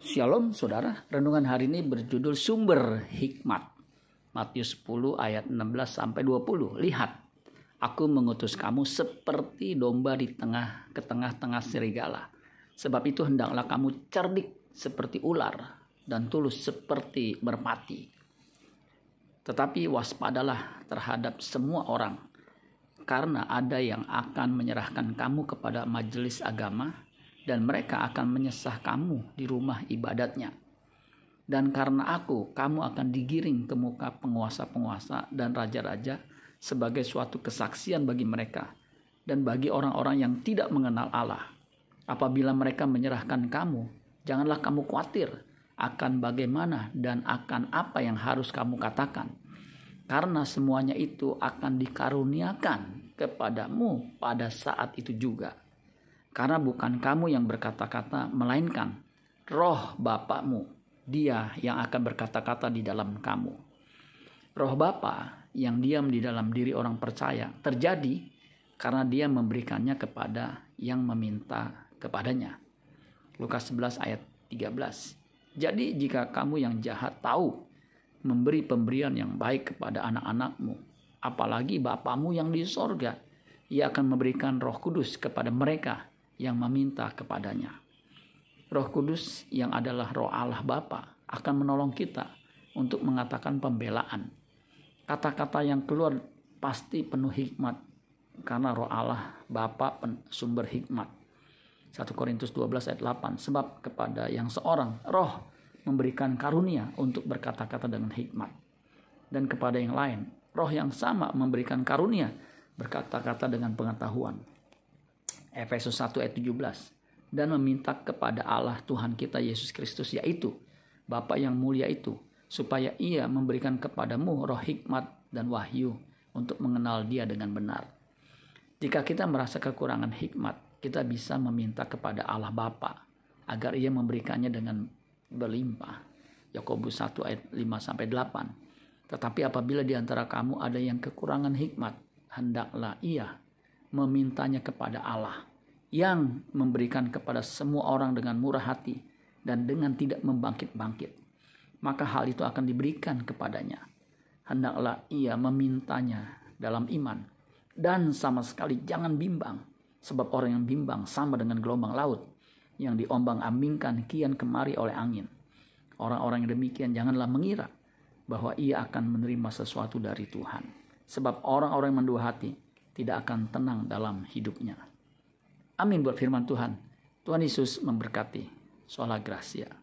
Shalom saudara, renungan hari ini berjudul Sumber Hikmat. Matius 10 ayat 16 sampai 20. Lihat, aku mengutus kamu seperti domba di tengah ke tengah-tengah serigala. Sebab itu hendaklah kamu cerdik seperti ular dan tulus seperti merpati. Tetapi waspadalah terhadap semua orang karena ada yang akan menyerahkan kamu kepada majelis agama dan mereka akan menyesah kamu di rumah ibadatnya. Dan karena aku, kamu akan digiring ke muka penguasa-penguasa dan raja-raja sebagai suatu kesaksian bagi mereka dan bagi orang-orang yang tidak mengenal Allah. Apabila mereka menyerahkan kamu, janganlah kamu khawatir akan bagaimana dan akan apa yang harus kamu katakan. Karena semuanya itu akan dikaruniakan kepadamu pada saat itu juga karena bukan kamu yang berkata-kata, melainkan roh Bapakmu. Dia yang akan berkata-kata di dalam kamu. Roh Bapa yang diam di dalam diri orang percaya terjadi karena dia memberikannya kepada yang meminta kepadanya. Lukas 11 ayat 13. Jadi jika kamu yang jahat tahu memberi pemberian yang baik kepada anak-anakmu, apalagi Bapamu yang di sorga, ia akan memberikan roh kudus kepada mereka yang meminta kepadanya. Roh Kudus yang adalah roh Allah Bapa akan menolong kita untuk mengatakan pembelaan. Kata-kata yang keluar pasti penuh hikmat karena roh Allah Bapa sumber hikmat. 1 Korintus 12 ayat 8 sebab kepada yang seorang roh memberikan karunia untuk berkata-kata dengan hikmat dan kepada yang lain roh yang sama memberikan karunia berkata-kata dengan pengetahuan Efesus 1 ayat 17 dan meminta kepada Allah Tuhan kita Yesus Kristus yaitu Bapa yang mulia itu supaya ia memberikan kepadamu roh hikmat dan wahyu untuk mengenal dia dengan benar. Jika kita merasa kekurangan hikmat, kita bisa meminta kepada Allah Bapa agar ia memberikannya dengan berlimpah. Yakobus 1 ayat 5 sampai 8. Tetapi apabila di antara kamu ada yang kekurangan hikmat, hendaklah ia memintanya kepada Allah yang memberikan kepada semua orang dengan murah hati dan dengan tidak membangkit-bangkit. Maka hal itu akan diberikan kepadanya. Hendaklah ia memintanya dalam iman dan sama sekali jangan bimbang sebab orang yang bimbang sama dengan gelombang laut yang diombang-ambingkan kian kemari oleh angin. Orang-orang yang demikian janganlah mengira bahwa ia akan menerima sesuatu dari Tuhan. Sebab orang-orang yang mendua hati tidak akan tenang dalam hidupnya. Amin buat firman Tuhan. Tuhan Yesus memberkati. Sola Gracia.